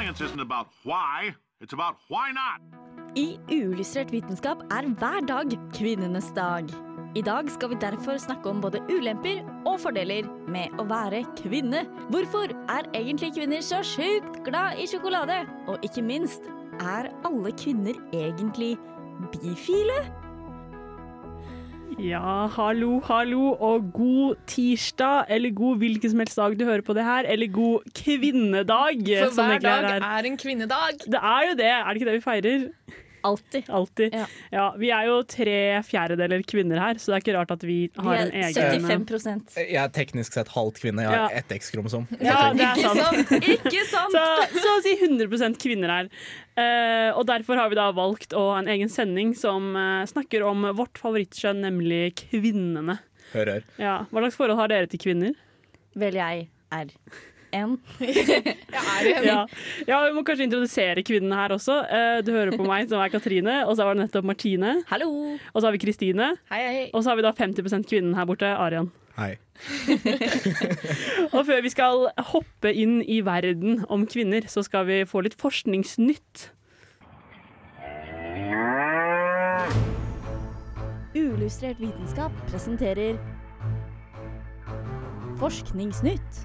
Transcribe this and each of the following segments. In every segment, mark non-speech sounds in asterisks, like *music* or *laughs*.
Science isn't about why, it's about why not. I uillustrert vitenskap er hver dag kvinnenes dag. I dag skal vi derfor snakke om både ulemper og fordeler med å være kvinne. Hvorfor er egentlig kvinner så sjukt glad i sjokolade? Og ikke minst, er alle kvinner egentlig bifile? Ja, hallo, hallo, og god tirsdag, eller god hvilken som helst dag du hører på det her, eller god kvinnedag. For hver dag er er en kvinnedag. Det er jo det, er det ikke det vi feirer? Alltid. Alltid. Ja. Ja, vi er jo tre fjerdedeler kvinner her, så det er ikke rart at vi Vi har en er egen 75 Jeg er teknisk sett halvt kvinne. Jeg har Ja. ett X-kromosom. Ja, det er Ikke sant. sant? Ikke sant? Så, så å si 100% kvinner her. Uh, og derfor har vi da valgt å ha en egen sending som uh, snakker om vårt favorittkjønn, nemlig kvinnene. Hør, hør. Ja. Hva slags forhold har dere til kvinner? Vel, jeg er *laughs* en. Ja. ja, Vi må kanskje introdusere kvinnene her også. Eh, du hører på meg, som er Katrine, og så var det nettopp Martine. Hallo! Og så har vi Kristine, Hei, hei. og så har vi da 50% kvinnen her borte, Arian. Hei. *laughs* Og før vi skal hoppe inn i verden om kvinner, så skal vi få litt forskningsnytt. Uillustrert vitenskap presenterer Forskningsnytt.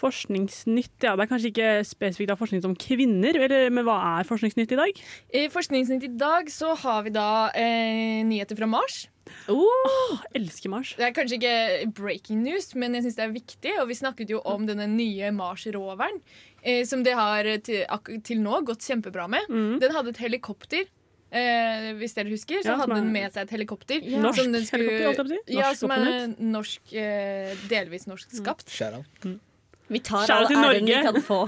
Forskningsnytt, ja. Det er kanskje ikke spesifikt av forskning om kvinner, eller, men hva er Forskningsnytt i dag? I Forskningsnytt i dag så har vi da eh, nyheter fra Mars. Åh, elsker Mars. Det er kanskje ikke breaking news, men jeg synes det er viktig. Og vi snakket jo om denne nye Mars-roveren, eh, som det har til, til nå gått kjempebra med. Mm. Den hadde et helikopter. Eh, hvis dere husker, så Ja, hadde den med seg et helikopter. Norsk som den helikopter, si. Ja, som er norsk, eh, delvis norsk skapt. Mm. Vi tar Kjære all æren vi kan få.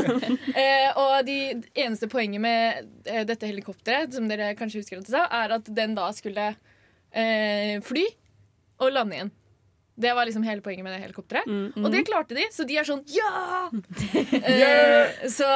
*laughs* Eh, og de eneste poenget med eh, dette helikopteret, som dere kanskje husker at det sa, er at den da skulle eh, fly og lande igjen. Det var liksom hele poenget med det helikopteret. Mm. Og det klarte de, så de er sånn ja! *laughs* eh, så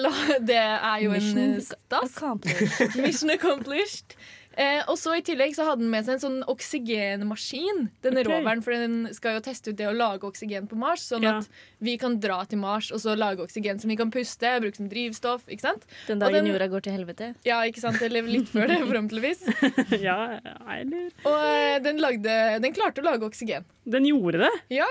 la, det er jo en Mission stas. accomplished. Mission accomplished. Eh, og så I tillegg så hadde den med seg en sånn oksygenmaskin. Denne okay. roveren, for Den skal jo teste ut det å lage oksygen på Mars. Sånn Ja. at vi kan dra til Mars og så lage oksygen som vi kan puste. Bruke som drivstoff. ikke sant? Den dagen den- jorda går til helvete. Ja, ikke sant? Eller litt før det, *laughs* forhåpentligvis. *laughs* Ja, eller Og eh, den, lagde, den klarte å lage oksygen. Den gjorde det. Ja.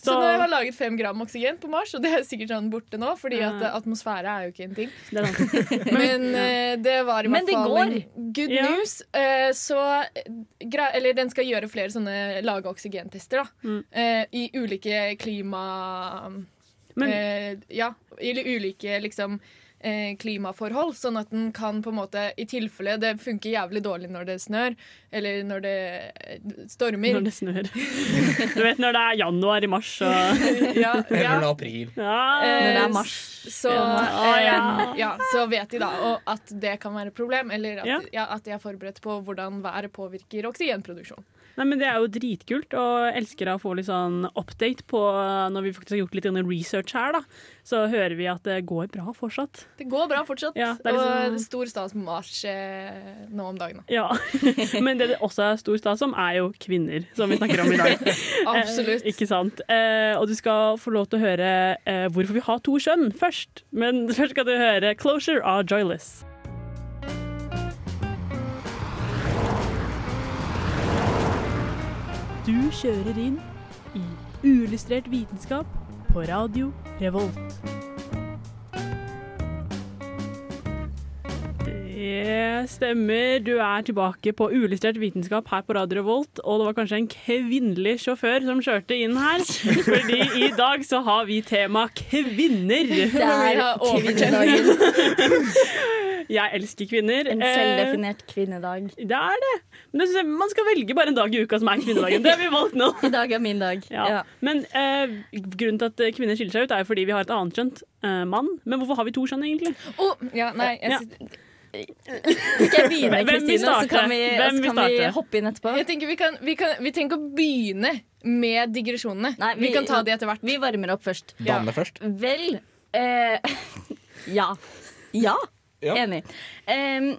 Så, Så- har laget fem gram oksygen på Mars, og det er sikkert sånn borte nå, fordi at eh, atmosfære er jo ikke en ting. *laughs* Men uh, det var i Men hvert det fall går. good Ja. news. Uh, så Eller den skal gjøre flere sånne lage oksygentester, da. Mm. Uh, I ulike klima... Men ja, i ulike liksom klimaforhold, sånn at den kan på en måte I tilfelle det funker jævlig dårlig når det snør, eller når det eh, stormer. når det snør. *laughs* Du vet når det er januar i mars og *laughs* ja, ja. Eller er april. ja. Eh, Når det er mars. Så, Ja. eh, Ja. ja, så vet de da og at det kan være et problem, eller at, Ja. ja. at de er forberedt på hvordan været påvirker oksygenproduksjon. Nei, men Det er jo dritkult, og elsker å få litt sånn update på når vi faktisk har gjort litt research her. da Så hører vi at det går bra fortsatt. Det går bra fortsatt, Ja, det er og liksom- stor stas på Mars eh, nå om dagen. da. Ja, *laughs* Men det det også er stor stas om, er jo kvinner, som vi snakker om i dag. *laughs* Absolutt. Eh, ikke sant? Eh, og du skal få lov til å høre eh, hvorfor vi har to kjønn først. Men først skal du høre 'Closure' av Joyless. Du kjører inn i uillustrert vitenskap på radio Revolt. Det stemmer. Du er tilbake på uillustrert vitenskap her på Radio Revolt. Og det var kanskje en kvinnelig sjåfør som kjørte inn her. Fordi i dag så har vi tema kvinner. Det er har kvinnedagen. *laughs* Jeg elsker kvinner. En Eh, selvdefinert kvinnedag. Det er det. Men synes jeg, man skal velge bare en dag i uka som er kvinnedagen. Det har vi valgt nå. *laughs* I dag er min dag. Ja. Ja. Men eh, grunnen til at kvinner skiller seg ut, er fordi vi har et annet kjønt, eh, mann. Men hvorfor har vi to kjønn, egentlig? Å, ja, nei, jeg, Ja. Skal jeg begynne, Kristine, så kan vi, Hvem så kan vi hoppe inn etterpå? jeg tenker vi, kan, vi, kan, vi trenger ikke å begynne med digresjonene. Nei, vi, kan ta de etter hvert. Vi varmer opp først. Danne først. Vel eh, *laughs* Ja. Ja, Ja. enig. Em,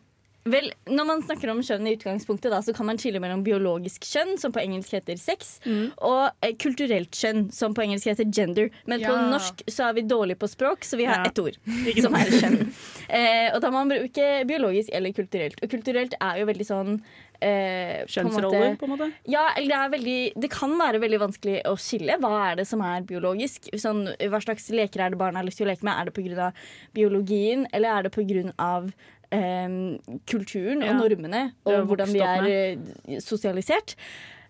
vel, når man snakker om kjønn i utgangspunktet, da, så kan man skille mellom biologisk kjønn, som på engelsk heter sex, og eh, kulturelt kjønn, som på engelsk heter gender. Men på norsk så er vi dårlige på språk, så vi har Ja. ett ord, *laughs* som er kjønn. Eh, og da må man bruke biologisk eller kulturelt. Og kulturelt er jo veldig sånn eh, Kjønnsroller, på en måte. ja, eller det, er veldig, det kan være veldig vanskelig å skille. Hva er det som er biologisk? Sånn, hva slags leker er det barna har lyst til å leke med? Er det pga. biologien, eller er det pga. Um, kulturen Ja. og normene og hvordan vi er eh, sosialisert?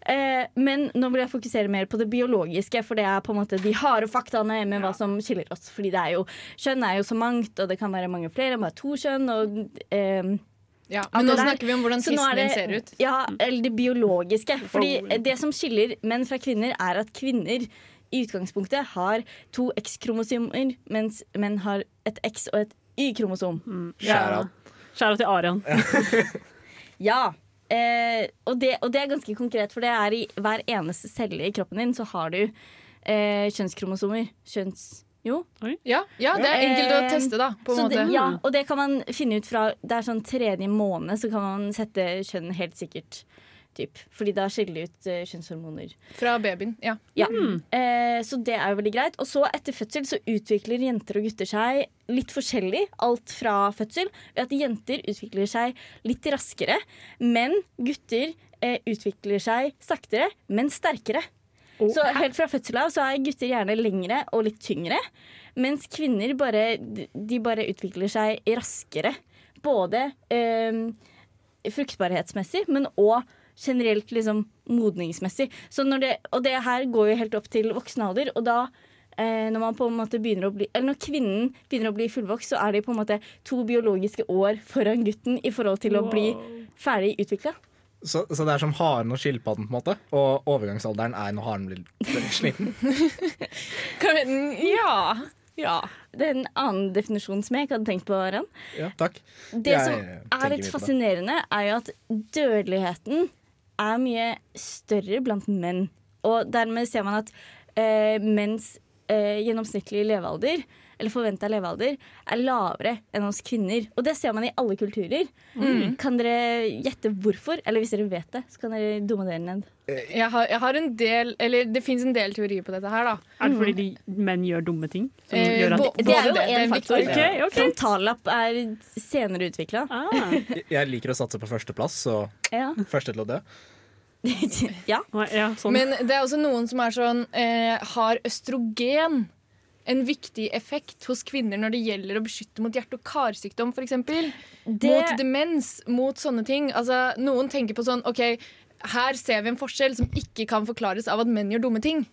Eh, men nå vil jeg fokusere mer på det biologiske, for det er på en måte de harde faktaene med hva som skiller oss. Fordi det er jo, kjønn er jo så mangt, og det kan være mange flere, bare to kjønn. Og, eh, Ja, men nå snakker vi om hvordan tissen din ser ut. Ja, eller det biologiske. Fordi det som skiller menn fra kvinner, er at kvinner i utgangspunktet har to X-kromosomer, mens menn har et X og et Y-kromosom. Skjæra. Skjæra til Arian. *laughs* Ja. Eh, og, det, og det er ganske konkret, for det er i hver eneste celle i kroppen din så har du eh, kjønnskromosomer. Kjønns... Jo. Ja, ja, det er enkelt å Eh, teste, da. På en måte. det, ja, og det kan man finne ut fra Det er sånn tredje måned, så kan man sette kjønn helt sikkert. Typ. Fordi da skiller de ut uh, kjønnshormoner. Fra babyen. Ja. Ja. Eh, så det er jo veldig greit. Og så etter fødsel så utvikler jenter og gutter seg litt forskjellig. Alt fra fødsel. Ved at jenter utvikler seg litt raskere, men gutter eh, utvikler seg saktere, men sterkere. Så helt fra fødsel av så er gutter gjerne lengre og litt tyngre. Mens kvinner bare, de bare utvikler seg raskere. Både eh, fruktbarhetsmessig, men òg generelt liksom modningsmessig. Så når det, og det her går jo helt opp til voksen alder, og da eh, når man på en måte begynner å bli Eller når kvinnen begynner å bli fullvokst, så er de på en måte to biologiske år foran gutten i forhold til å bli ferdig utvikla. Så, så det er som haren og skilpadden, på en måte. Og overgangsalderen er når haren blir sliten. *laughs* Kan ja. ja. Det er en annen definisjon som jeg ikke hadde tenkt på. Rann. Ja, takk. Det Jeg som er litt fascinerende, er jo at dødeligheten er mye større blant menn. Og dermed ser man at eh, menns eh, gjennomsnittlige levealder, eller forventa levealder, er lavere enn hos kvinner. Og det ser man i alle kulturer. Kan dere gjette hvorfor? Eller hvis dere vet det, så kan dere dumme dere ned. Jeg har, jeg har en del Eller det fins en del teorier på dette her, da. Er det fordi de, menn gjør dumme ting? Som Eh, gjør at bo- Det er jo det, det én en faktor. Okay, Ok, ok. Frontallapp er senere utvikla. ah, Jeg liker å satse på førsteplass, så Ja. første til å dø. *laughs* ja. ja, sånn. Men det er også noen som er sånn eh, Har østrogen en viktig effekt hos kvinner når det gjelder å beskytte mot hjerte- og karsykdom, f.eks.? Mot demens, mot sånne ting. Altså, noen tenker på sånn OK, her ser vi en forskjell som ikke kan forklares av at menn gjør dumme ting.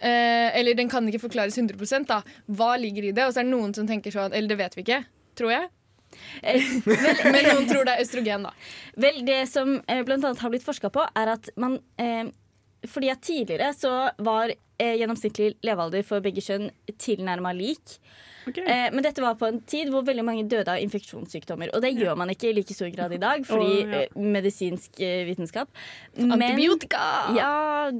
Eh, eller den kan ikke forklares 100% da. Hva ligger i det? Og så er det noen som tenker sånn Eller det vet vi ikke, tror jeg. *laughs* Men noen tror det er *laughs* østrogen, da. Vel, det som eh, annet har blitt forska på, er at man eh, Fordi at tidligere så var eh, gjennomsnittlig levealder for begge kjønn tilnærma lik. Ok. Eh, men dette var på en tid hvor veldig mange døde av infeksjonssykdommer. Og det gjør man ikke i like stor grad i dag, fordi oh, ja. eh, medisinsk eh, vitenskap. Men- Antibiotika! ja,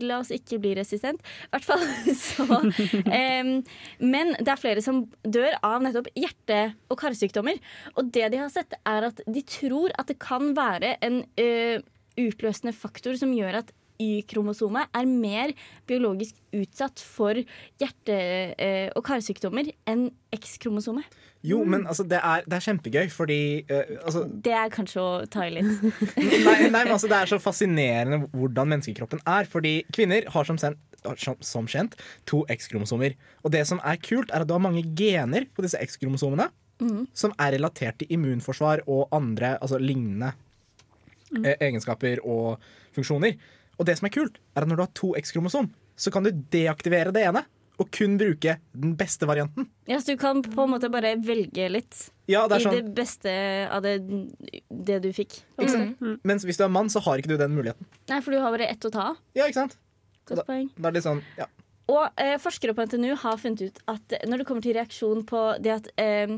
la oss ikke bli resistent. I hvert fall *laughs* så eh, Men det er flere som dør av nettopp hjerte- og karsykdommer. Og det de har sett, er at de tror at det kan være en ø, utløsende faktor som gjør at Y-kromosomet er mer biologisk utsatt for hjerte- eh, og karsykdommer enn X-kromosomet. Jo, men altså, det er, det er kjempegøy, fordi uh, altså, Det er kanskje å ta i litt. *laughs* nei, nei, men altså, Det er så fascinerende hvordan menneskekroppen er. Fordi kvinner har som, sen, som, som kjent to X-kromosomer. Og det som er kult, er at du har mange gener på disse X-kromosomene som er relatert til immunforsvar og andre altså, lignende eh, egenskaper og funksjoner. Og det som er kult, er at når du har to X-kromosom, så kan du deaktivere det ene og kun bruke den beste varianten. Ja, så du kan på en måte bare velge litt Ja, det i er sånn, det beste av det, det du fikk. ikke sant? Mens hvis du er mann, så har ikke du den muligheten. Nei, for du har bare ett å ta av. Ja, ikke sant? Godt poeng. Da er det litt sånn, ja. Og eh, forskere på NTNU har funnet ut at når det kommer til reaksjon på det at, eh,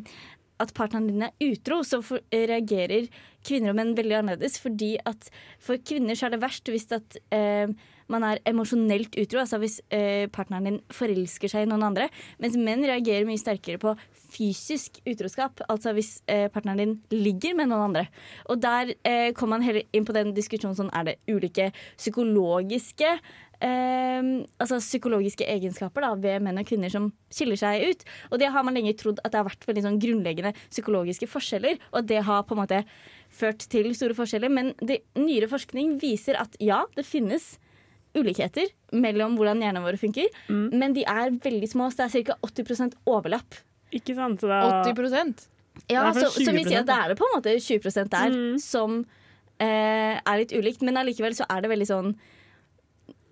at partneren din er utro, så for, reagerer kvinner og menn veldig annerledes. Fordi at for kvinner så er det verst hvis at eh, man er emosjonelt utro, altså hvis eh, partneren din forelsker seg i noen andre. Mens menn reagerer mye sterkere på fysisk utroskap, altså hvis eh, partneren din ligger med noen andre. Og der eh, kom man heller inn på den diskusjonen sånn er det ulike psykologiske eh, altså psykologiske egenskaper da, ved menn og kvinner som skiller seg ut. Og det har man lenge trodd at det har vært veldig sånn grunnleggende psykologiske forskjeller. Og det har på en måte ført til store forskjeller. Men det, nyere forskning viser at ja, det finnes ulikheter mellom hvordan hjernen vår funker, men de er veldig små. Så det er ca. 80% overlapp. Ikke sant? Så da, 80% Ja, så, så vi sier at det er det på en måte 20% der som eh, er litt ulikt, men allikevel så er det veldig sånn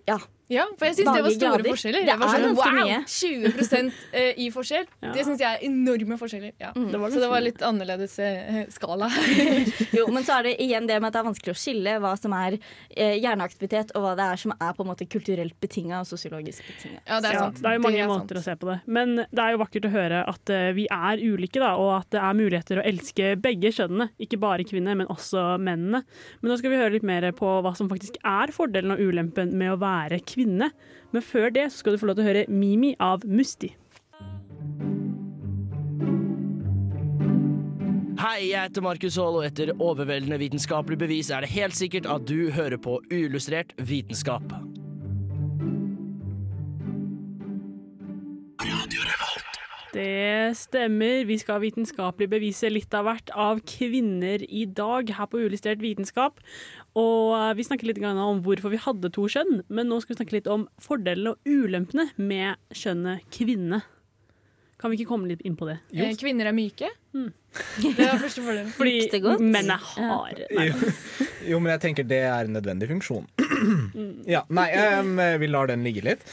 Ja. Ja, for jeg syns det var store grader. forskjeller. Det var sånn, wow, mye. *laughs* 20 eh, i forskjell. Ja. Det syns jeg er enorme forskjeller. Ja. Det Så det var litt annerledes eh, skala. *laughs* Jo, men så er det igjen det med at det er vanskelig å skille hva som er eh, hjerneaktivitet, og hva det er som er på en måte kulturelt betinga og sosiologisk betinga. Ja, det er Ja, sant. det er jo mange er måter sant. å se på det. Men det er jo vakkert å høre at vi er ulike, da, og at det er muligheter å elske begge kjønnene. Ikke bare kvinner, men også mennene. Men nå skal vi høre litt mer på hva som faktisk er fordelen og ulempen med å være kvinne. Men før det så skal du få lov til å høre Mimi av Musti. Hei, jeg heter Markus Haall, og etter overveldende vitenskapelig bevis er det helt sikkert at du hører på uillustrert vitenskap. Det stemmer. Vi skal vitenskapelig bevise litt av hvert av kvinner i dag her på Uillustrert vitenskap. Og vi snakket litt om hvorfor vi hadde to kjønn, men nå skal vi snakke litt om fordelene og ulempene med kjønnet kvinne. Kan vi ikke komme litt inn på det? Eh, Kvinner er myke. *laughs* Det var første fordelen. Fordi menn er harde. Jo, *laughs* jo, men jeg tenker det er en nødvendig funksjon. *clears throat* Ja, nei, um, vi lar den ligge litt.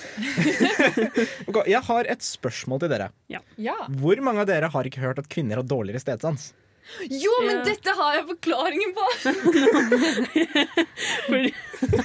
*laughs* Jeg har et spørsmål til dere. Ja. Hvor mange av dere har ikke hørt at kvinner har dårligere stedsans? Jo, men Ja. dette har jeg forklaringen på! *laughs* Fordi,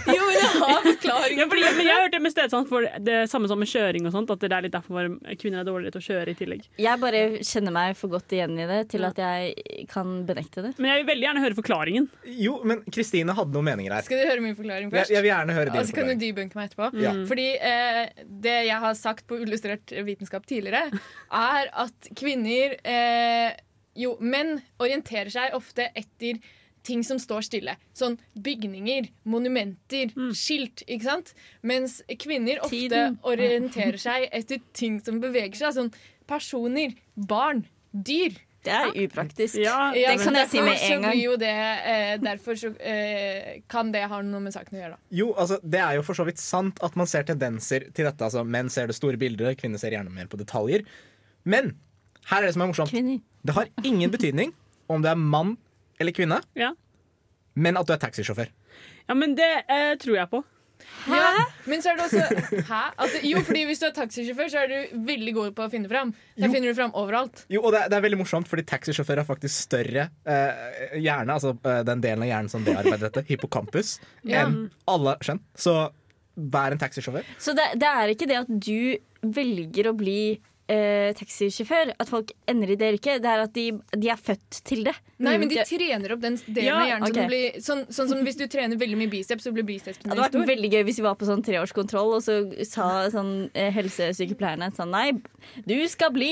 Jo, men jeg har forklaringen ja, fordi, det. jeg har hørt det med stedsans for det samme som med kjøring og sånt, at det er litt derfor kvinner er dårligere til å kjøre i tillegg. Jeg bare kjenner meg for godt igjen i det til at jeg kan benekte det. Men jeg vil veldig gjerne høre forklaringen. Jo, men Kristine hadde noen meninger her. Skal du høre min forklaring først? jeg vil gjerne høre din Og din så kan du forklaring. debunke meg etterpå. Ja. Fordi eh, det jeg har sagt på Illustrert vitenskap tidligere, *laughs* er at kvinner eh, Jo, menn orienterer seg ofte etter ting som står stille. Sånn bygninger, monumenter, skilt. ikke sant? Mens kvinner ofte Tiden. orienterer seg etter ting som beveger seg. Sånn personer, barn, dyr. Det er upraktisk. Ja, Ja, Det kan jeg si med en gang. det, eh, derfor så eh, kan det ha noe med saken å gjøre, da. Jo, altså, Det er jo for så vidt sant at man ser tendenser til dette. Altså, menn ser det store bildet, kvinner ser gjerne mer på detaljer. Men her er det som er morsomt. Kvinner. Det har ingen betydning om du er mann eller kvinne, Ja. men at du er taxisjåfør. ja, men det eh, tror jeg på. Ja, men så er det også Hæ? Altså, jo, fordi hvis du er taxisjåfør, så er du veldig god på å finne fram. Da Jo. finner du fram overalt. Jo, og det, er- det er veldig morsomt, fordi taxisjåfører har faktisk større eh, hjerne, altså eh, den delen av hjernen som bearbeider dette, *laughs* hippocampus, Ja. enn alle skjønn. Så vær en taxisjåfør. Så det, det er ikke det at du velger å bli eh, taxisjåfør, at folk ender i det yrket. Det er at de, de er født til det. Nei, men de trener opp den delen Ja, av hjernen Okay. som blir sånn, sånn som hvis du trener veldig mye biceps, så blir bicepsen Det hadde vært stor. veldig gøy hvis vi var på sånn treårskontroll, og så sa sånn eh, helsesykepleierne sånn Nei, du skal bli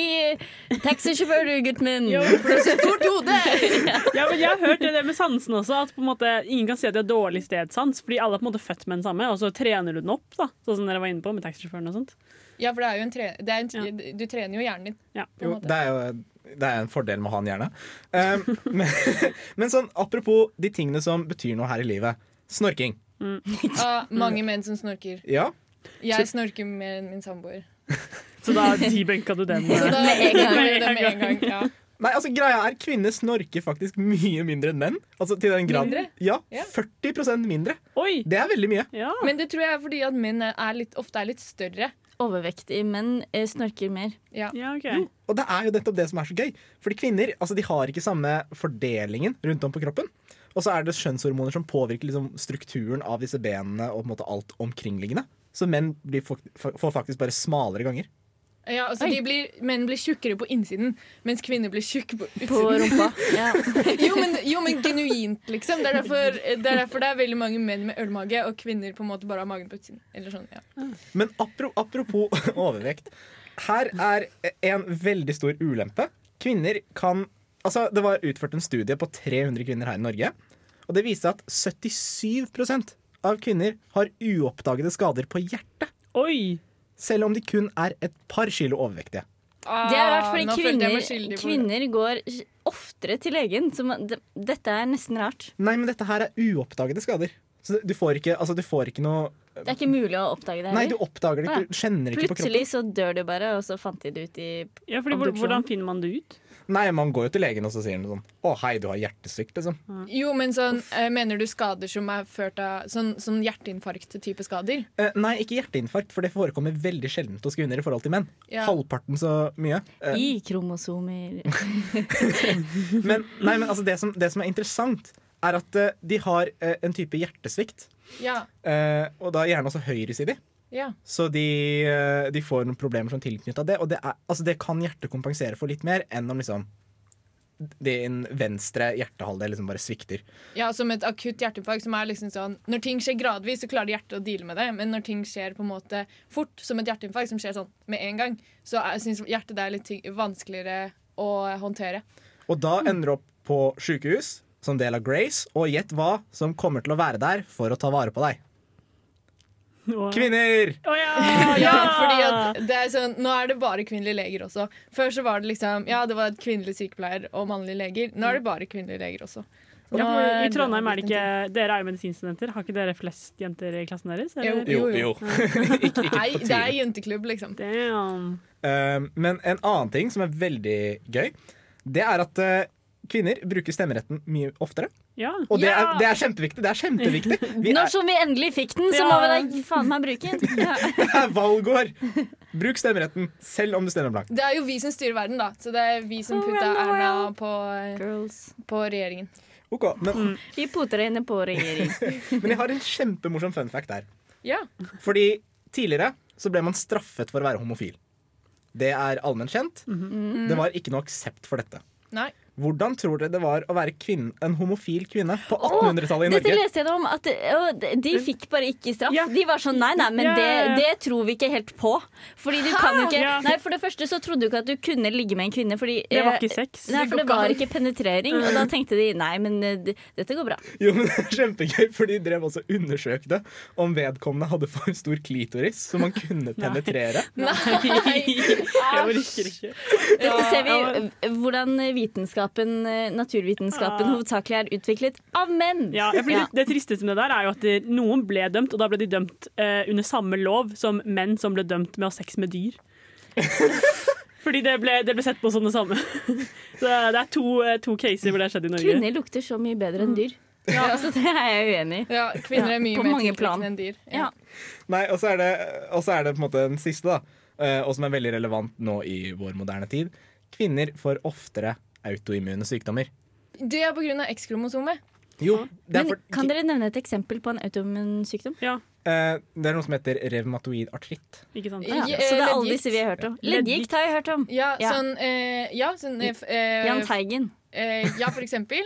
taxisjåfør, du, gutten min. Jo, for du har så stort hode! *laughs* Ja, men jeg har hørt det med sansen også, at på en måte ingen kan si at de har dårlig stedsans, fordi alle er på en måte født med den samme, og så trener du den opp, da, sånn som dere var inne på med taxisjåføren og sånt. Ja, for det er jo en tre det er en, Du trener jo hjernen din. Ja. Jo, det er jo det er en fordel med å ha en hjerne. Um, *laughs* men, men sånn, apropos de tingene som betyr noe her i livet. Snorking. *laughs* Av mange menn som snorker. Ja. Jeg snorker med min samboer. *laughs* Så da debenka du den. Så da Med en gang. det med en gang. Ja. Nei, altså greia er Kvinner snorker faktisk mye mindre enn menn. Altså til den grad Mindre? Ja, Ja. 40% mindre. Oi! Det er veldig mye. Ja. Men det tror jeg er fordi at menn er litt, ofte er litt større. Overvektige menn eh, snorker mer. Ja. Ja, ok. Jo, og det er jo nettopp det som er så gøy. Fordi kvinner altså, de har ikke samme fordelingen rundt om på kroppen. Og så er det skjønnshormoner som påvirker liksom, strukturen av disse benene og på en måte alt omkringliggende. Så menn blir, får faktisk bare smalere ganger. Ja, altså de blir, Menn blir tjukkere på innsiden, mens kvinner blir tjukke på utsiden. På rumpa. *laughs* Ja. jo, men, jo, men genuint, liksom. Det er, derfor, det er derfor det er veldig mange menn med ølmage, og kvinner på en måte bare har magen på utsiden. Eller sånn, ja. Men apropos *laughs* overvekt. Her er en veldig stor ulempe. Kvinner kan Altså, det var utført en studie på 300 kvinner her i Norge. Og det viste at 77% av kvinner har uoppdagede skader på hjertet. Oi! Selv om de kun er et par kilo overvektige. Det er rart, fordi Ah, kvinner, kvinner går oftere til legen. Så man, det, dette er nesten rart. Nei, men dette her er uoppdagede skader. Så du får ikke, altså, du får ikke noe Det er ikke mulig å oppdage det Nei, du oppdager det ikke. Du kjenner ikke på kroppen. Plutselig så dør du bare, og så fant de det ut i Ja, fordi, hvordan finner man det ut? Nei, man går jo til legen og så sier han sånn Å, hei, du har hjertesvikt, liksom. Jo, men sånn, eh, Mener du skader som er ført av sånn, sånn hjerteinfarkt-type skader? Eh, nei, ikke hjerteinfarkt, for det forekommer veldig sjeldent hos kvinner i forhold til menn. Ja. Halvparten så mye. Eh, I kromosomer. *laughs* men, nei, men altså, det, som, det som er interessant, er at eh, de har eh, en type hjertesvikt. Ja. eh, og da gjerne også høyresidig. Ja. Så de, eh, de får noen problemer som tilknyttet det. Og det, er, altså, det kan hjertet kompensere for litt mer enn om liksom din venstre hjertehalvdel liksom bare svikter. Ja, Som et akutt hjerteinfarkt. som er liksom sånn Når ting skjer gradvis, så klarer hjertet å deale med det. Men når ting skjer på en måte fort, som et hjerteinfarkt, som skjer sånn med en gang, så syns hjertet det er litt vanskeligere å håndtere. Og da ender du opp på sjukehus som del av Grace, og gjett hva som kommer til å være der for å ta vare på deg. Kvinner! Oh, *laughs* ja! Ja, fordi at det er sånn, Nå er det bare kvinnelige leger også. Før så var det liksom Ja, det var et kvinnelig sykepleier og mannlige leger. Nå er det bare kvinnelige leger også. Så Ja, for I Trondheim er det ikke Dere er jo medisinstudenter. Har ikke dere flest jenter i klassen deres? Eller? Jo, jo. jo. *laughs* ikke. *laughs* Nei, det er jenteklubb, liksom. Damn. Um, men en annen ting som er veldig gøy, det er at uh, kvinner bruker stemmeretten mye oftere. Ja. Og det, er, det er kjempeviktig. Det er kjempeviktig. *laughs* Vi Når er, som vi endelig fikk den, så Ja. må vi da faen meg bruke den. *laughs* Ja. det er valgår. Bruk stemmeretten selv om du stemmer blankt. Det er jo vi som styrer verden, da. Så det er vi som putta Erna på, på regjeringen. Ok, men, Vi putter henne inne på regjering. *laughs* men jeg har en kjempemorsom fun fact der. Ja. Fordi tidligere så ble man straffet for å være homofil. Det er allment kjent. Det var ikke noe aksept for dette. Nei. Hvordan tror dere det var å være kvinne, en homofil kvinne på 1800-tallet i Norge? Dette leste jeg om at å, de- fikk bare ikke straff. Ja. De var sånn nei, nei, men Ja. det, det tror vi ikke helt på. Fordi du kan jo ikke Nei, For det første så trodde du ikke at du kunne ligge med en kvinne fordi Det var eh, ikke sex. Nei, for det var ikke penetrering, og da tenkte de nei, men eh, dette går bra. Jo, men det er Kjempegøy, for de drev også undersøkte om vedkommende hadde for stor klitoris, som man kunne penetrere. Nei Jeg orker ikke. Dette ser vi hvordan hvordan vitenskapen, eh, naturvitenskapen hovedsakelig er utviklet av menn. Ja, ja, fordi Det, det tristeste med det der er jo at noen ble dømt, og da ble de dømt eh, under samme lov som menn som ble dømt med å ha sex med dyr. *laughs* Fordi det ble, det ble sett på som det samme. *laughs* Så det er to, eh, to caser hvor det har skjedd i Norge. Kvinner lukter så mye bedre enn dyr. Ja, *laughs* så det er jeg uenig i. Ja, kvinner er mye ja, mer tiltrekkende enn dyr. Ja. Nei, og så er det, og så er det på en måte den siste, da, eh, og som er veldig relevant nå i vår moderne tid. Kvinner får oftere autoimmune sykdommer. Det er på grunn av X-kromosomet. Jo, det er, Men for, kan dere nevne et eksempel på en autoimmun sykdom? Ja, eh, det er noe som heter revmatoid artritt. ikke sant? Ja. Ja, så det er alle disse vi har hørt om. Leddgikt. Har jeg hørt om. Ja, Ja. sånn, eh, ja, sånn eh, eh, Jahn Teigen. eh, Ja, for eksempel.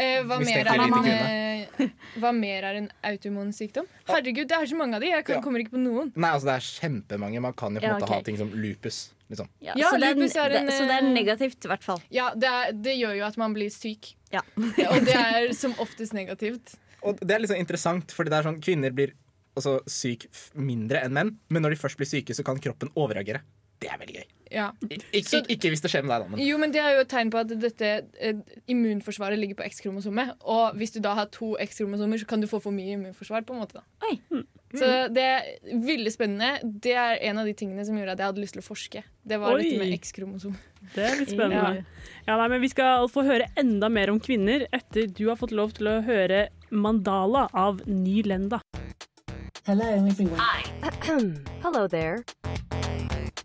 Eh, hva, mer er en, eh, hva mer er en autoimmun sykdom? Herregud, det er så mange av de. Jeg kan, Ja. kommer ikke på noen. Nei, altså det er kjempemange. Man kan jo på en Ja, måte okay. ha ting som lupus. Liksom. Ja, Ja, så, det er, er en, det, så det er eh, negativt, i hvert fall. Ja, det, er, det gjør jo at man blir syk. Ja. Og det er som oftest negativt. Og det er sånn interessant, fordi det er sånn kvinner blir også syk mindre enn menn, men når de først blir syke, så kan kroppen overreagere. Det er veldig gøy. Ja. Ik ikke, Så- ikke hvis det skjer med deg, da. Men. Jo, men Det er jo et tegn på at dette eh, immunforsvaret ligger på X-kromosomet. Og hvis du da har to X-kromosomer, så kan du få for mye immunforsvar. på en måte da. Mm. Så det er veldig spennende. Det er en av de tingene som gjorde at jeg hadde lyst til å forske. Det var Oi. dette med X-kromosom. Det er litt spennende. Ja, nei, men Vi skal få høre enda mer om kvinner etter du har fått lov til å høre 'Mandala' av Ny Lenda. Hello *clears throat* there.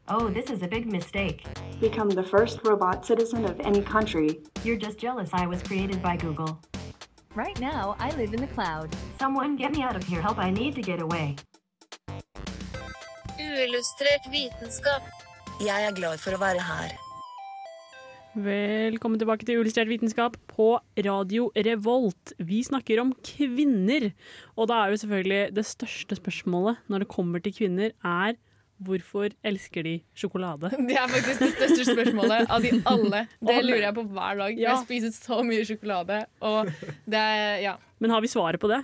Oh, this is a big mistake. Become the first robot citizen of any country. You're just jealous I was created by Google. Right now, I live in the cloud. Someone get me out of here. Help, I need to get away. Uillustrert vitenskap. Jeg er glad for å være her. Velkommen tilbake til Uillustrert vitenskap på Radio Revolt. Vi snakker om kvinner, og da er jo selvfølgelig det største spørsmålet når det kommer til kvinner, er hvorfor elsker de sjokolade? *laughs* Det er faktisk det største spørsmålet av de alle. *laughs* Det lurer jeg på hver dag. Ja. Jeg spiser så mye sjokolade, og det er Ja. Men har vi svaret på det?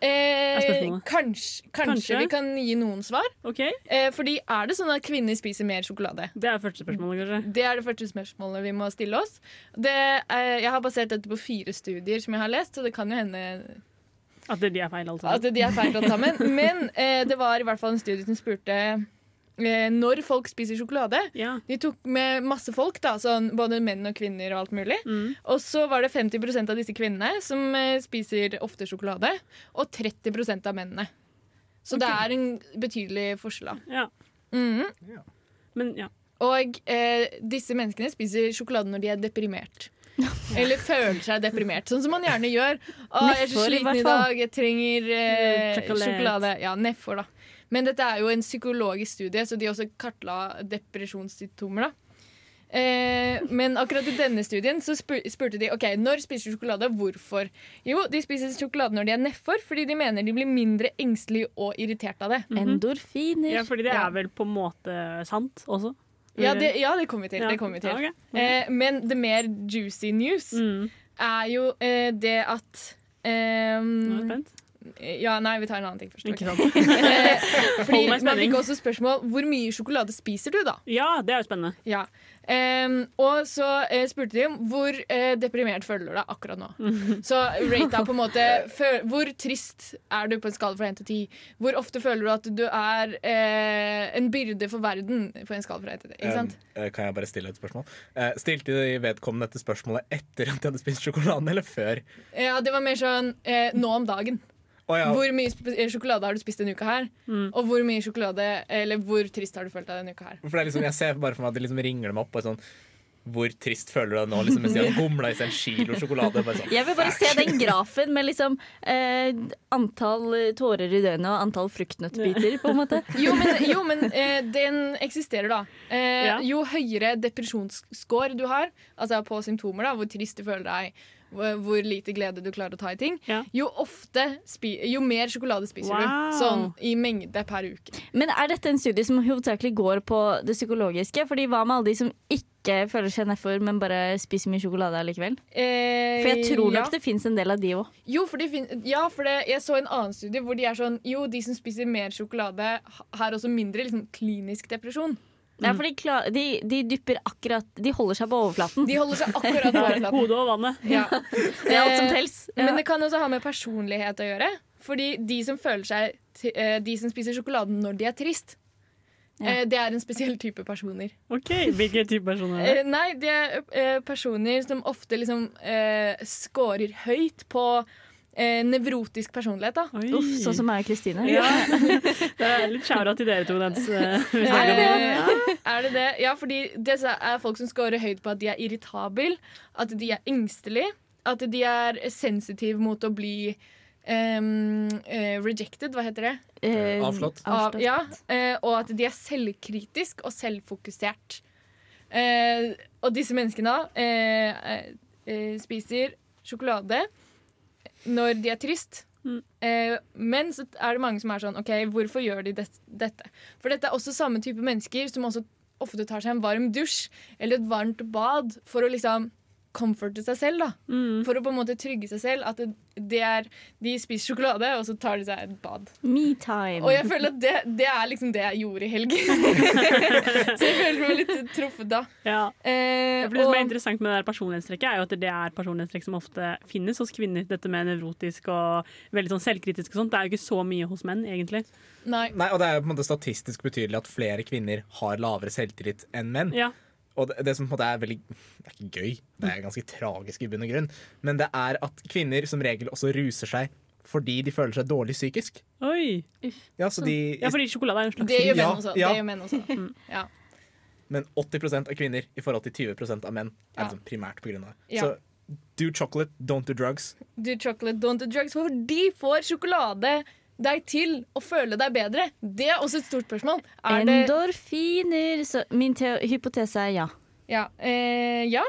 Eh, kanskje, kanskje, Kanskje? vi kan gi noen svar. Okay. Eh, fordi er det sånn at kvinner spiser mer sjokolade? Det er første spørsmålet, kanskje. Det er det første spørsmålet vi må stille oss. Det, eh, jeg har basert dette på fire studier som jeg har lest, så det kan jo hende At de er feil, altså. at de er feil sammen. *laughs* Men eh, det var i hvert fall en studie som spurte når folk spiser sjokolade. Ja. De tok med masse folk, da, sånn, både menn og kvinner og alt mulig. Mm. Og så var det 50% av disse kvinnene som eh, spiser ofte sjokolade, og 30% av mennene. Så det er en betydelig forskjell. Ja. Mhm. Men ja. Og eh, disse menneskene spiser sjokolade når de er deprimert. *laughs* Eller føler seg deprimert, sånn som man gjerne gjør. Å, jeg er så i sliten i dag, jeg trenger eh, Sjokolade. sjokolade. Ja, nedfor, da. Men dette er jo en psykologisk studie, så de også kartla depresjonssymptomer. da. Eh, men akkurat i denne studien så spur spurte de ok, når spiser du sjokolade. Hvorfor? Jo, de spiser sjokolade når de er nedfor, fordi de mener de blir mindre engstelige og irritert av det. Endorfiner. ja, fordi det er vel på en måte sant også? Ja, det, ja, det kommer vi til. Ja. Det kom vi til. Ja, Okay. Ok. Eh, men det mer juicy news Mm. er jo eh, det at Nå er jeg ehm, spent. Ja, nei, vi tar en annen ting først. Ikke sant? *laughs* Eh, Fordi Hold meg i Man fikk også spørsmål hvor mye sjokolade spiser du, da? Ja, det er jo spennende. Ja. Um, og så uh, spurte de om hvor uh, deprimert føler du deg akkurat nå. *laughs* Så rate på en måte Hvor trist er du på en skala fra 1 til 10? Hvor ofte føler du at du er uh, en byrde for verden på en skala fra 1 til 10? Ikke sant? Um, kan jeg bare stille et spørsmål? Eh, stilte de vedkommende dette spørsmålet etter at de hadde spist sjokoladen, eller før? Ja, det var mer sånn nå om dagen. Å ja, Hvor mye eh, sjokolade har du spist denne uka her? Mm. Og hvor mye sjokolade, eller hvor trist har du følt deg denne uka her? for det er liksom, jeg ser bare for meg at det liksom ringer dem opp og sånn Hvor trist føler du deg nå? Liksom, mens de har gomla i seg en kilo sjokolade. Bare sånn, Jeg vil bare se den grafen med liksom eh, antall tårer i døgnet og antall fruktnøttbiter, på en måte. Jo, men, jo, men eh, den eksisterer, da. Eh, Jo høyere depresjonsscore du har, altså på symptomer, da, hvor trist du føler deg, hvor, lite glede du klarer å ta i ting, Ja. jo, ofte spi jo mer sjokolade spiser Wow. du. Sånn i mengde per uke. Men er dette en studie som hovedsakelig går på det psykologiske? Fordi Hva med alle de som ikke føler seg nedfor, men bare spiser mye sjokolade likevel? Eh, For jeg tror nok ja. det fins en del av de òg. Jo, for det ja, for det, jeg så en annen studie hvor de er sånn Jo, de som spiser mer sjokolade, har også mindre liksom, klinisk depresjon. Ja, for de, klar, de, de dypper akkurat De holder seg på overflaten. De holder seg akkurat på *laughs* overflaten. Hodet og vannet. Ja. det er alt som tels. Men det kan også ha med personlighet å gjøre. Fordi de som føler seg eh, De som spiser sjokoladen når de er trist, Ja. eh, det er en spesiell type personer. OK, hvilken type person er det? Eh, Nei, det er personer som ofte liksom uh, scorer høyt på eh, nevrotisk personlighet. da Uff, sånn som meg og Kristine. ja. *laughs* Det er litt shout til dere to. Dens, eh, Er det ja. det? Er det det? Ja, fordi det er folk som scorer høyt på at de er irritabel, at de er engstelige, at de er sensitive mot å bli Um, uh, rejected, hva heter det? Eh, Avslått. Av, ja, uh, og at de er selvkritisk og selvfokusert. Eh, og disse menneskene eh, eh, eh, spiser sjokolade når de er trist. Mm. Eh, men så er det mange som er sånn OK, hvorfor gjør de det, dette? For dette er også samme type mennesker som også ofte tar seg en varm dusj eller et varmt bad for å liksom comforte seg selv. da Mm. For å på en måte trygge seg selv. At det, det er, de spiser sjokolade, og så tar de seg et bad. Me time. Og jeg føler at det, det er liksom det jeg gjorde i helgen. *laughs* så jeg føler meg litt truffet da. Ja. Eh, det som er interessant med det der personlighetstrekket, er jo at det er personlighetstrekk som ofte finnes hos kvinner. Dette med nevrotisk og veldig sånn selvkritisk og sånt. Det er jo ikke så mye hos menn, egentlig. nei. Nei, og Det er jo på en måte statistisk betydelig at flere kvinner har lavere selvtillit enn menn. Ja. Og det, det som på en måte er veldig Det er ikke gøy, det er ganske tragisk i bunn og grunn, men det er at kvinner som regel også ruser seg fordi de føler seg dårlig psykisk. Oi. Ja, så de Ja, fordi sjokolade er en slags Det gjør menn også. ja. Det gjør menn også. Ja. men 80% av kvinner i forhold til 20 av menn er liksom primært av det. Ja. Så do chocolate, don't do drugs. Do chocolate, don't do drugs. For de får sjokolade deg til å føle deg bedre. Det er også et stort spørsmål. Er Endorfiner. Så min hypotese er ja. Ja. Eh, ja.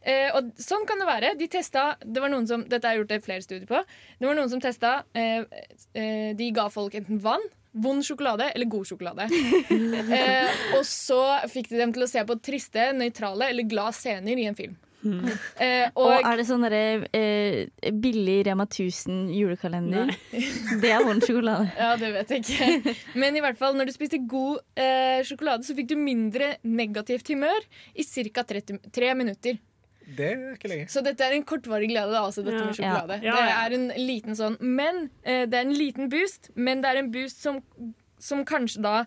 Eh, og sånn kan det være. De testa, det var noen som, Dette har jeg gjort flere studier på. Det var noen som testa eh, eh, De ga folk enten vann, vond sjokolade eller god sjokolade. *laughs* eh, og så fikk de dem til å se på triste, nøytrale eller glad scener i en film. Eh, Og, og, er det sånn derre eh, billig Rema 1000 julekalender? *laughs* Det er vond sjokolade. *laughs* Ja, det vet jeg ikke. Men i hvert fall, når du spiste god eh, sjokolade, så fikk du mindre negativt humør i ca. tre minutter. Det er ikke lenge. Så dette er en kortvarig glede, da, altså, dette Ja. med sjokolade. Ja. Ja, Det er en liten sånn Men eh, det er en liten boost, men det er en boost som, som kanskje da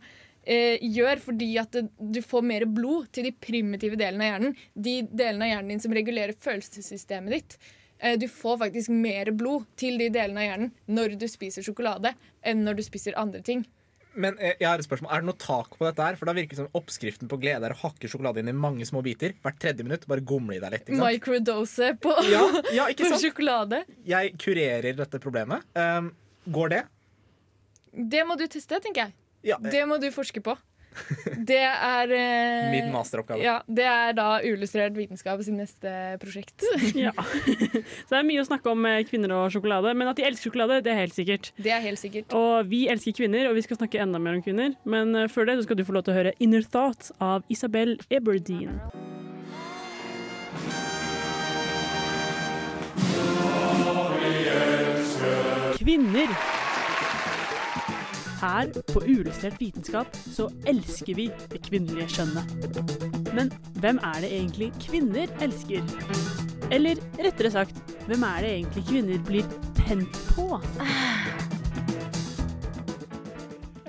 eh, gjør fordi at du får mer blod til de primitive delene av hjernen. De delene av hjernen din som regulerer følelsessystemet ditt. Eh, du får faktisk mer blod til de delene av hjernen når du spiser sjokolade, enn når du spiser andre ting. Men eh, jeg har et spørsmål. Er det noe tak på dette her? For da virker det som oppskriften på glede er å hakke sjokolade inn i mange små biter. Hvert tredje minutt. Bare gomle i deg litt. Microdose på, Ja, ja, *laughs* på sjokolade. Jeg kurerer dette problemet. Um, går det? Det må du teste, tenker jeg. Ja, eh, Det må du forske på. Det er eh, Min masteroppgave. Ja, Det er da Uillustrert vitenskap sin neste prosjekt. *laughs* Ja. Så det er mye å snakke om kvinner og sjokolade, men at de elsker sjokolade, det er helt sikkert. Det er helt sikkert. Og vi elsker kvinner, og vi skal snakke enda mer om kvinner. Men eh, før det så skal du få lov til å høre 'Inner Thought' av Isabel Eberdeen. Kvinner. Her på Uillustrert vitenskap så elsker vi det kvinnelige kjønnet. Men hvem er det egentlig kvinner elsker? Eller rettere sagt, hvem er det egentlig kvinner blir tent på?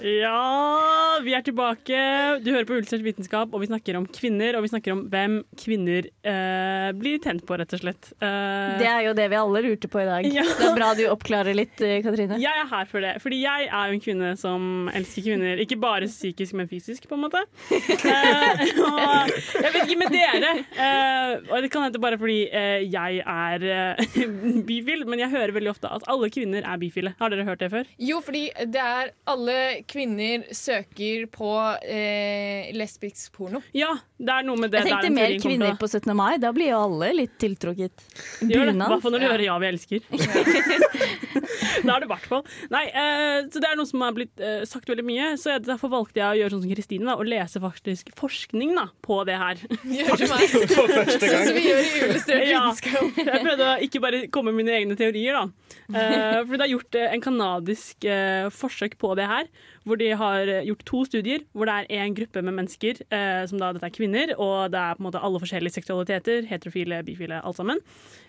Ja, vi er tilbake. Du hører på Uillustrert vitenskap, og vi snakker om kvinner. Og vi snakker om hvem kvinner eh, blir tent på, rett og slett. Eh, Det er jo det vi alle lurte på i dag. Ja. Det er bra du oppklarer litt, eh, Katrine. Jeg er her for det, fordi jeg er jo en kvinne som elsker kvinner. Ikke bare psykisk, men fysisk, på en måte. Eh, og jeg vet ikke med dere, eh, og det kan hende bare fordi eh, jeg er eh, *laughs* bifil, men jeg hører veldig ofte at alle kvinner er bifile. Har dere hørt det før? Jo, fordi det er alle kvinner søker på eh, lesbisk porno. Ja, det er noe med det. Jeg tenkte mer kvinner på 17. mai. Da blir jo alle litt tiltrukket. Det, i Bunad. hvert fall når du Ja. hører 'ja, vi elsker'. *laughs* da er det i hvert fall. Nei, eh, så det er noe som har blitt eh, sagt veldig mye, så jeg, derfor valgte jeg å gjøre sånn som Kristine, da, og lese faktisk forskning da, på det her. Gjør *laughs* Sånn gang. som vi gjør i Uillustrert Ja. vitenskap. Jeg prøvde å ikke bare komme med mine egne teorier, da. Eh, for det er gjort eh, en kanadisk eh, forsøk på det her, hvor de har gjort to studier, hvor det er en gruppe med mennesker, eh, som da dette er kvinner, og det er på en måte alle forskjellige seksualiteter, heterofile, bifile, alt sammen,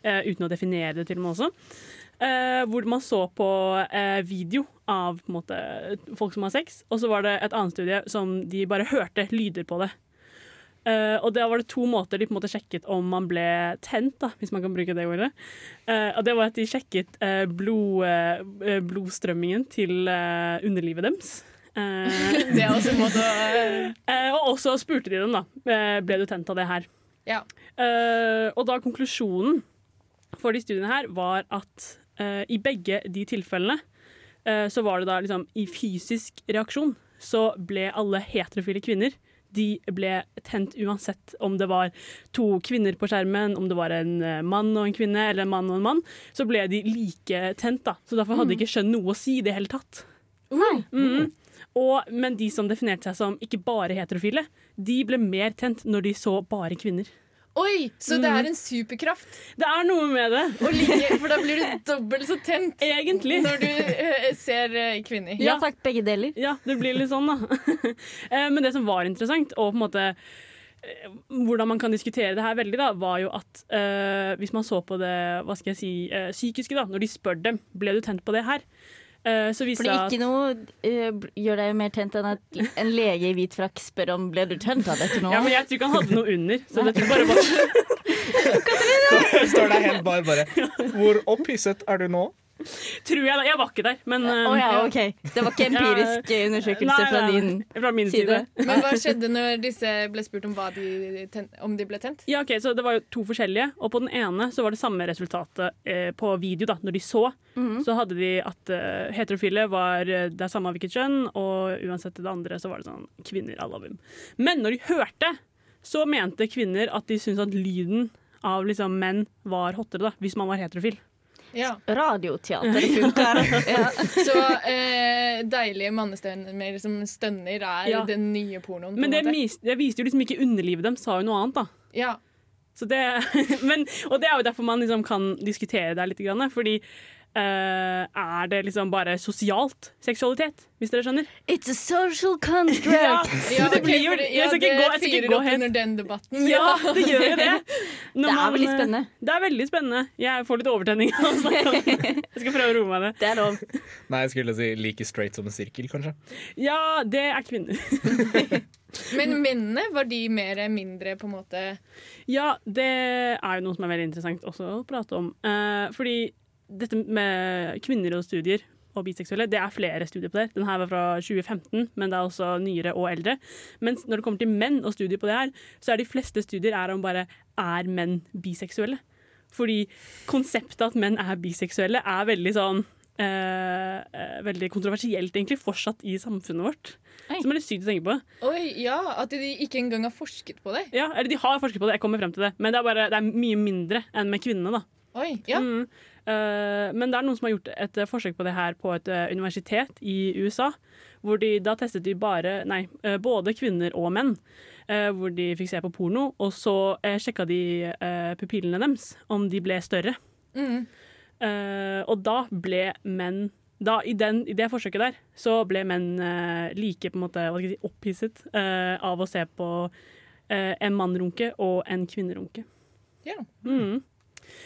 eh, uten å definere det til og med også. Eh, hvor man så på eh, video av på måte, folk som har sex, og så var det et annet studie som de bare hørte lyder på det. Eh, og da var det to måter de på en måte sjekket om man ble tent, da, hvis man kan bruke det ordet. Uh, og det var at de sjekket uh, blod, blodstrømmingen til underlivet deres. *laughs* Det er også en måte å og også spurte de dem, da. ble du tent av det her? Ja. Og da konklusjonen for de studiene her var at i begge de tilfellene så var det da liksom i fysisk reaksjon så ble alle heterofile kvinner de ble tent uansett om det var to kvinner på skjermen, om det var en eh, mann og en kvinne eller en mann og en mann, så ble de like tent. da. Så derfor hadde ikke skjønn noe å si i det hele tatt. Mm. Og, men de som definerte seg som ikke bare heterofile, de ble mer tent når de så bare kvinner. Oi, så det er en superkraft. Det er noe med det. å like, for da blir du dobbelt så tent Egentlig. når du uh, ser uh, kvinner. Ja takk, begge deler. Ja, det blir litt sånn, da. *laughs* Eh, Men det som var interessant, og på en måte hvordan man kan diskutere det her veldig, da, var jo at eh, hvis man så på det hva skal jeg si, eh, psykiske, da, når de spør dem ble du tent på det her, så viser Fordi det ikke at noe uh, gjør deg mer tent enn at en lege i hvit frakk spør om ble du tent av dette nå. ja, men Jeg tror ikke han hadde noe under. Så det tror bare var Står, står der helt bare bare Hvor opphisset er du nå? *laughs* Tror jeg da. Jeg var ikke der, men uh, oh, ja, OK. Det var ikke empirisk Ja. undersøkelse Nei, fra nei, din. Fra min side. side. *laughs* Men hva skjedde når disse ble spurt om, hva de ten om de ble tent? Ja, ok, så Det var jo to forskjellige, og på den ene så var det samme resultatet eh, på video. da, Når de så, Mhm. så hadde de at uh, heterofile var eh, det er samme hvilket kjønn, og uansett det andre så var det sånn kvinner love him. Men når de hørte, så mente kvinner at de syntes at lyden av liksom menn var hottere, da, hvis man var heterofil. Ja. Radioteater funker. *laughs* ja. Så eh, deilige mannestemmer som stønner, er Ja. den nye pornoen. Men det, det viste jo liksom ikke underlivet dem, sa jo noe annet, da. Ja. Så det, *laughs* men, og det er jo derfor man liksom kan diskutere det litt. Fordi eh, er det liksom bare sosialt seksualitet, hvis dere skjønner? It's a social contract construct. *laughs* Ja, det blir jo det- Jeg skal ikke gå, jeg skal ikke gå helt under den debatten. Ja, det gjør jo det. *laughs* Når Det er man, veldig eh, spennende. Det er veldig spennende. Jeg får litt overtenning. av å snakke om det. *laughs* Jeg skal prøve å roe meg ned. Det er lov. Nei, jeg skulle si like straight som en sirkel, kanskje. Ja, det er kvinner. Men mennene, var de mer mindre på en måte Ja, det er jo noe som er veldig interessant også å prate om. Uh, fordi dette med kvinner og studier og biseksuelle, det er flere studier på det. Den her var fra 2015, men det er også nyere og eldre. Mens når det kommer til menn og studier på det her, så er de fleste studier er om bare er menn biseksuelle. Fordi konseptet at menn er biseksuelle er veldig sånn eh, eh, veldig kontroversielt egentlig fortsatt i samfunnet vårt. Oi. Som er litt sykt å tenke på. Oi, ja, At de ikke engang har forsket på det? Ja, eller De har forsket på det, jeg kommer frem til det, men det er, bare, det er mye mindre enn med kvinnene. da. Oi, ja. Mm. Eh, men det er noen som har gjort et eh, forsøk på det her på et eh, universitet i USA. Hvor de da testet de bare, nei, både kvinner og menn. hvor de fikk se på porno, og så sjekka de pupillene deres, om de ble større. Mm. Og da ble menn da, i, den, I det forsøket der så ble menn like på en måte, si, opphisset eh, av å se på en mann runke og en kvinne runke. Ja. Mm.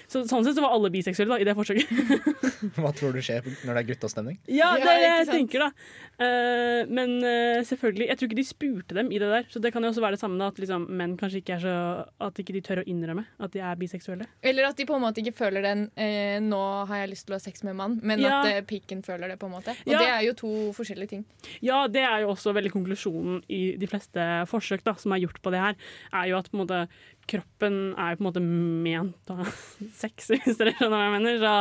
Så, sånn sett så var alle biseksuelle da, i det forsøket. *laughs* Hva tror du skjer når det er guttastemning? Ja, det er det jeg tenker, da. Uh, men uh, selvfølgelig, jeg tror ikke de spurte dem i det der. Så det kan jo også være det samme da, at liksom, menn kanskje ikke er så At ikke de tør å innrømme at de er biseksuelle. Eller at de på en måte ikke føler den uh, 'nå har jeg lyst til å ha sex med en mann', men Ja. at pikken føler det. på en måte Og Ja. det er jo to forskjellige ting. Ja, det er jo også veldig konklusjonen i de fleste forsøk da, som er gjort på det her, er jo at på en måte, kroppen er jo på en måte ment ha *laughs* sex, *laughs* hvis dere skjønner hva jeg mener. Så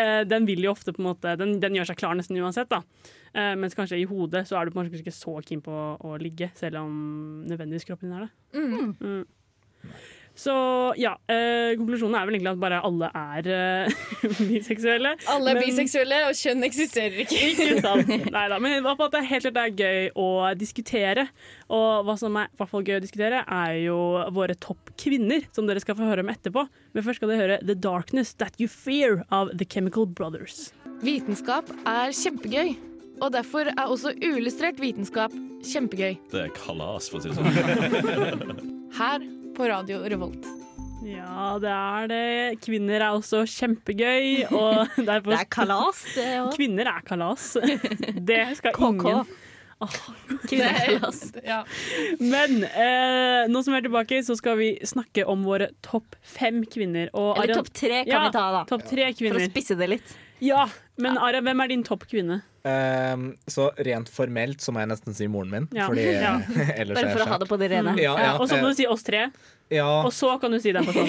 eh, den vil jo ofte på en måte Den, den gjør seg klar nesten uansett, da. Eh, mens kanskje i hodet så er du kanskje ikke så keen på å, å ligge, selv om nødvendigvis kroppen din er det. Mm. Mm. Så ja, eh, konklusjonen er vel egentlig at bare alle er eh, *laughs* biseksuelle. Alle er Men- biseksuelle, og kjønn eksisterer ikke. Ikke sant. *laughs* Neida, men i hvert fall at det er helt klart det er gøy å diskutere. Og hva som er hvert fall gøy å diskutere, er jo våre topp kvinner, som dere skal få høre om etterpå. Men først skal dere høre The Darkness That You Fear av The Chemical Brothers. Vitenskap er kjempegøy, og derfor er også uillustrert vitenskap kjempegøy. Det er kalas, for å si det sånn. *laughs* Her på Radio Revolt. Ja, det er det. Kvinner er også kjempegøy. Og *laughs* derfor, Det er kalas, det òg. Kvinner er kalas. Det skal KK. ingen. Ja. Men eh, nå som vi er tilbake, så skal vi snakke om våre topp fem kvinner. Eller topp tre kan Ja, vi ta, da. Topp tre For å spisse det litt. Ja, men Ara, hvem er din topp kvinne? Um, så rent formelt så må jeg nesten si moren min. Ja. Fordi *laughs* Ja. *laughs* Bare er for jeg å ha det på det rene. Ja, ja, og så må eh, du si oss tre, ja, og så kan du si deg på *laughs* sånn.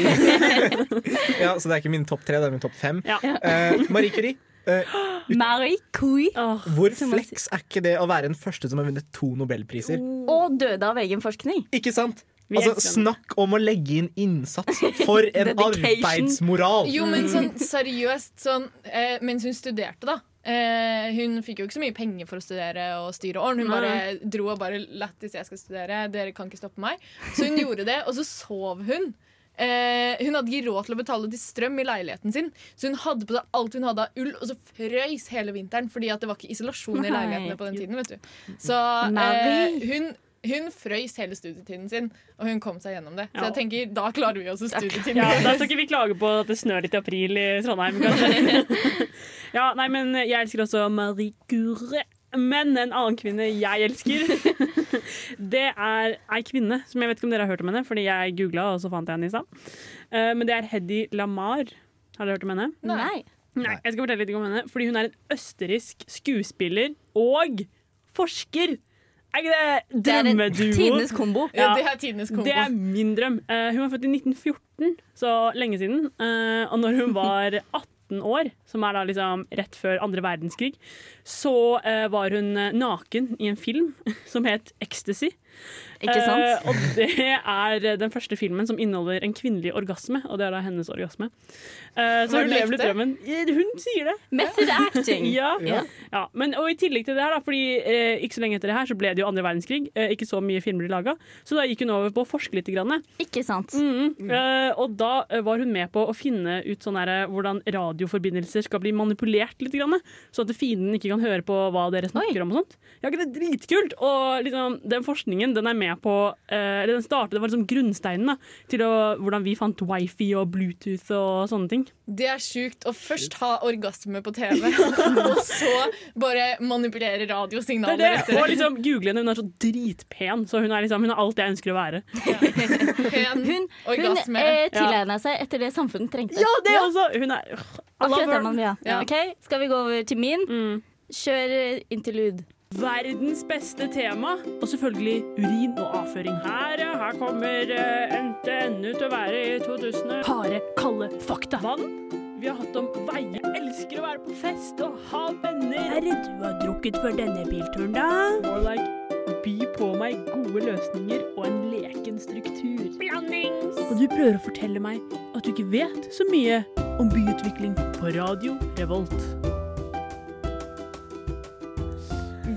ja, så det er ikke min topp tre, det er min topp fem. Ja. Eh, Marie Curie. Uh, Marie Curie. Oh, hvor flex er ikke det å være den første som har vunnet to nobelpriser? Og døde av egen forskning. Ikke sant? Vi Altså, snakk om å legge inn innsats for *laughs* en arbeidsmoral! Jo, men sånn seriøst, sånn eh, mens hun studerte, da. Eh, hun fikk jo ikke så mye penger for å studere og styre åren. Hun Nei. bare dro og bare lættis, jeg skal studere, dere kan ikke stoppe meg. Så hun gjorde det, og så sov hun. Eh, hun hadde ikke råd til å betale til strøm i leiligheten sin, så hun hadde på seg alt hun hadde av ull, og så frøys hele vinteren fordi at det var ikke isolasjon i leilighetene på den tiden. vet du Så eh, hun, hun frøys hele studietiden sin, og hun kom seg gjennom det. Så jeg tenker, da klarer vi også studietiden. Ja, Da *laughs* skal ikke vi klage på at det snør litt i april i Trondheim, kanskje. *laughs* Ja, nei, men jeg elsker også Marie Curie. Men en annen kvinne jeg elsker, *laughs* det er ei kvinne som jeg vet ikke om dere har hørt om henne, fordi jeg googla, og så fant jeg henne i stad. Eh, Men det er Hedy Lamar. Har dere hørt om henne? Nei. Nei, jeg skal fortelle litt om henne. Fordi hun er en østerriksk skuespiller og forsker. Er ikke det Det er en drømmeduo? tidenes kombo. Ja, det er tidenes kombo. Det er min drøm. Uh, hun var født i 1914, så lenge siden. Uh, og når hun *laughs* var 18 år, som er da liksom rett før andre verdenskrig, så eh, var hun eh, naken i en film *laughs* som het Ecstasy. Ikke sant? Eh, og det er den første filmen som inneholder en kvinnelig orgasme, og det er da hennes orgasme. Så hun lever litt drømmen. Hun sier det. Method acting. *laughs* ja. Ja. Ja. Men, og i tillegg til det her, da, fordi ikke så lenge etter det her så ble det jo andre verdenskrig. Ikke så mye filmer laga, så da gikk hun over på å forske litt. Grann. Ikke sant? Mm, eh, og da var hun med på å finne ut sånn her, hvordan radioforbindelser skal bli manipulert litt, grann, så at fienden ikke kan høre på hva dere snakker om. og sånt. Ja, ikke det er dritkult! Og liksom, den forskningen den er med på eh, Eller den startet, det var liksom grunnsteinen da, til å, hvordan vi fant wifi og Bluetooth og sånne ting. Det er sjukt å først ha orgasme på TV, *laughs* og så bare manipulere er radiosignaler det. det. Og liksom google henne, hun er så dritpen, så hun er, liksom, hun er alt jeg ønsker å være. Pen Hun, hun eh, tilegna seg etter det samfunnet trengte. Ja, det også! Hun er øh, Akkurat det man vil ha. Ja. Ok, Skal vi gå over til min? Kjør eh, interlude. Verdens beste tema, og selvfølgelig urin og avføring. Her, ja, her kommer uh, NTNU til å være i 2000. Harde, kalde fakta. Vann. Vi har hatt om veier. Elsker å være på fest og ha venner. Er det du har drukket for denne bilturen, da? More like by på meg gode løsninger og en leken struktur. Blandings. Og du prøver å fortelle meg at du ikke vet så mye om byutvikling på Radio Revolt.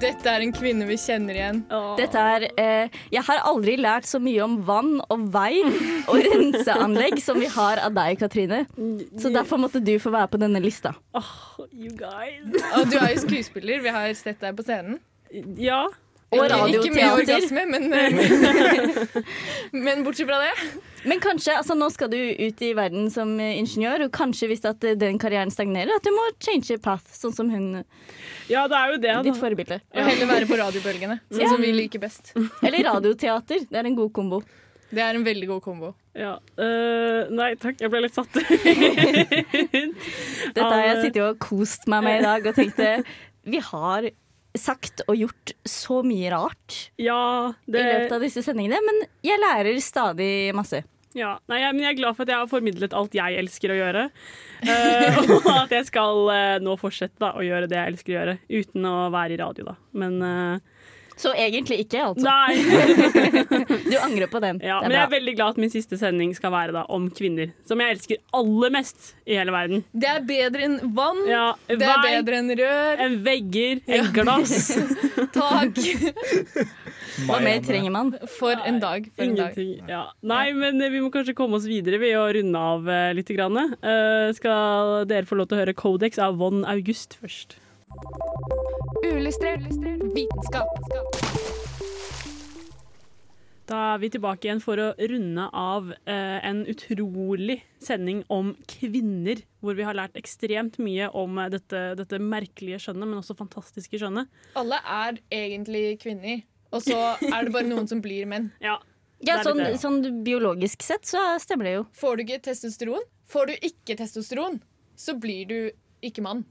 Dette er en kvinne vi kjenner igjen. Dette er eh, Jeg har aldri lært så mye om vann og vei og renseanlegg som vi har av deg, Katrine. Så derfor måtte du få være på denne lista. You guys. Og du er jo skuespiller. Vi har sett deg på scenen. Ja. Og Ikke- Ikke med orgasme, men, *laughs* eh, men bortsett fra det. Men kanskje, altså nå skal du ut i verden som eh, ingeniør, og kanskje hvis at eh, den karrieren stagnerer, at du må change path, sånn som hun, Ja, det er jo det. ditt forbilde. Og heller være på radiobølgene, sånn Ja. som vi liker best. *laughs* Eller radioteater. Det er en god kombo. Det er en veldig god kombo. Ja. Uh, nei takk, jeg ble litt satt ut. *laughs* Dette har jeg sittet og kost meg med i dag og tenkte vi har sagt og gjort så mye rart Ja, det i løpet av disse sendingene, men jeg lærer stadig masse. Ja, nei, jeg, men jeg er glad for at jeg har formidlet alt jeg elsker å gjøre. Uh, *laughs* og at jeg skal uh, nå fortsette da, å gjøre det jeg elsker å gjøre, uten å være i radio, da. Men eh, Så egentlig ikke, altså. Nei. *laughs* Du angrer på den. Ja, men jeg er veldig glad at min siste sending skal være da om kvinner. Som jeg elsker aller mest i hele verden. Det er bedre enn vann. Ja, det er vei, bedre enn rør. en vegger, en glass. *laughs* Tak. *laughs* Hva mer trenger man? For en dag. For en dag. Ingenting. Ja. Nei, men eh, vi må kanskje komme oss videre ved å runde av uh, litt. Grann. Uh, skal dere få lov til å høre Codex av Von August først? Uillustrert vitenskap. Da er vi tilbake igjen for å runde av eh, en utrolig sending om kvinner. Hvor vi har lært ekstremt mye om eh, dette, dette merkelige skjønnet, men også fantastiske skjønnet. Alle er egentlig kvinner, og så er det bare noen som blir menn. *laughs* Ja, Ja, sånn, sånn biologisk sett så stemmer det jo. Får du ikke testosteron, får du ikke testosteron, så blir du ikke mann.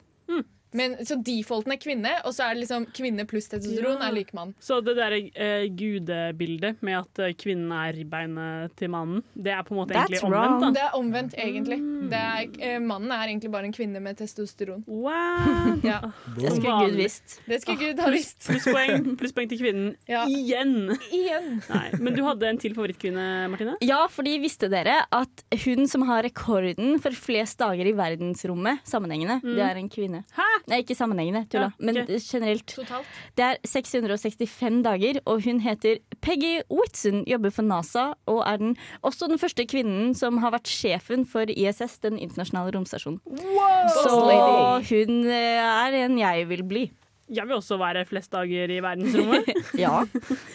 Men, så defaulten er kvinne, og så er det liksom kvinne pluss testosteron Ja. er lik mann. Så det der eh, gudebildet med at eh, kvinnen er ribbeinet til mannen, det er på en måte That's egentlig omvendt, da. Det er omvendt, egentlig. Det er, eh, mannen er egentlig bare en kvinne med testosteron. Wow! *laughs* Ja. Det skulle Gud visst. Det skulle Gud ha visst. Plusspoeng *laughs* plusspoeng til kvinnen Ja. igjen. Igjen. Nei, men du hadde en til favorittkvinne, Martine? Ja, fordi visste dere at hun som har rekorden for flest dager i verdensrommet sammenhengende, det er en kvinne. Hæ? Nei, ikke sammenhengende, tulla. Ja, Men generelt. Totalt. Det er 665 dager, og hun heter Peggy Whitson, jobber for NASA og er den, også den første kvinnen som har vært sjefen for ISS, den internasjonale romstasjonen. Så hun eh, er en jeg vil bli. Jeg vil også være flest dager i verdensrommet. *laughs* Ja,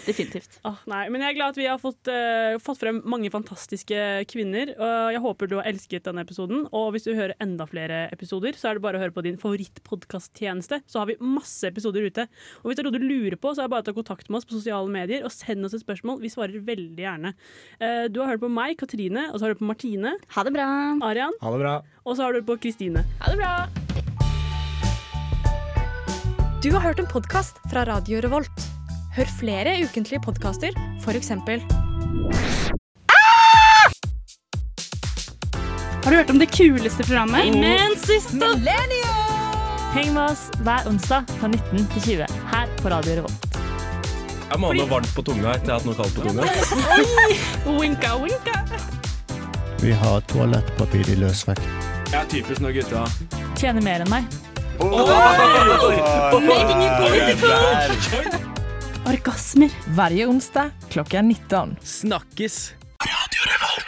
definitivt. Åh, nei, men jeg er glad at vi har fått, uh, fått frem mange fantastiske kvinner. Og jeg håper du har elsket denne episoden. Og hvis du hører enda flere episoder, så er det bare å høre på din favorittpodkasttjeneste. Så har vi masse episoder ute. Og hvis det er noe du lurer på, så er det bare å ta kontakt med oss på sosiale medier og send oss et spørsmål. Vi svarer veldig gjerne. Uh, Du har hørt på meg, Katrine, og så har du hørt på Martine, Ha det bra. Arian, Ha det bra. og så har du hørt på Kristine. Ha det bra. Du har hørt en podkast fra Radio Revolt. Hør flere ukentlige podkaster, f.eks. Har du hørt om det kuleste programmet? Men siste Heng med oss hver onsdag fra 19 til 20 her på Radio Revolt. Jeg må ha noe varmt på tunga etter jeg har hatt noe kaldt på tunga. Winka, winka. Vi har toalettpapir i løsvekt. Jeg er typisk når gutta Tjener mer enn meg. Making it political! Orgasmer. Hver onsdag klokka 19. Snakkes. Radio Revolt.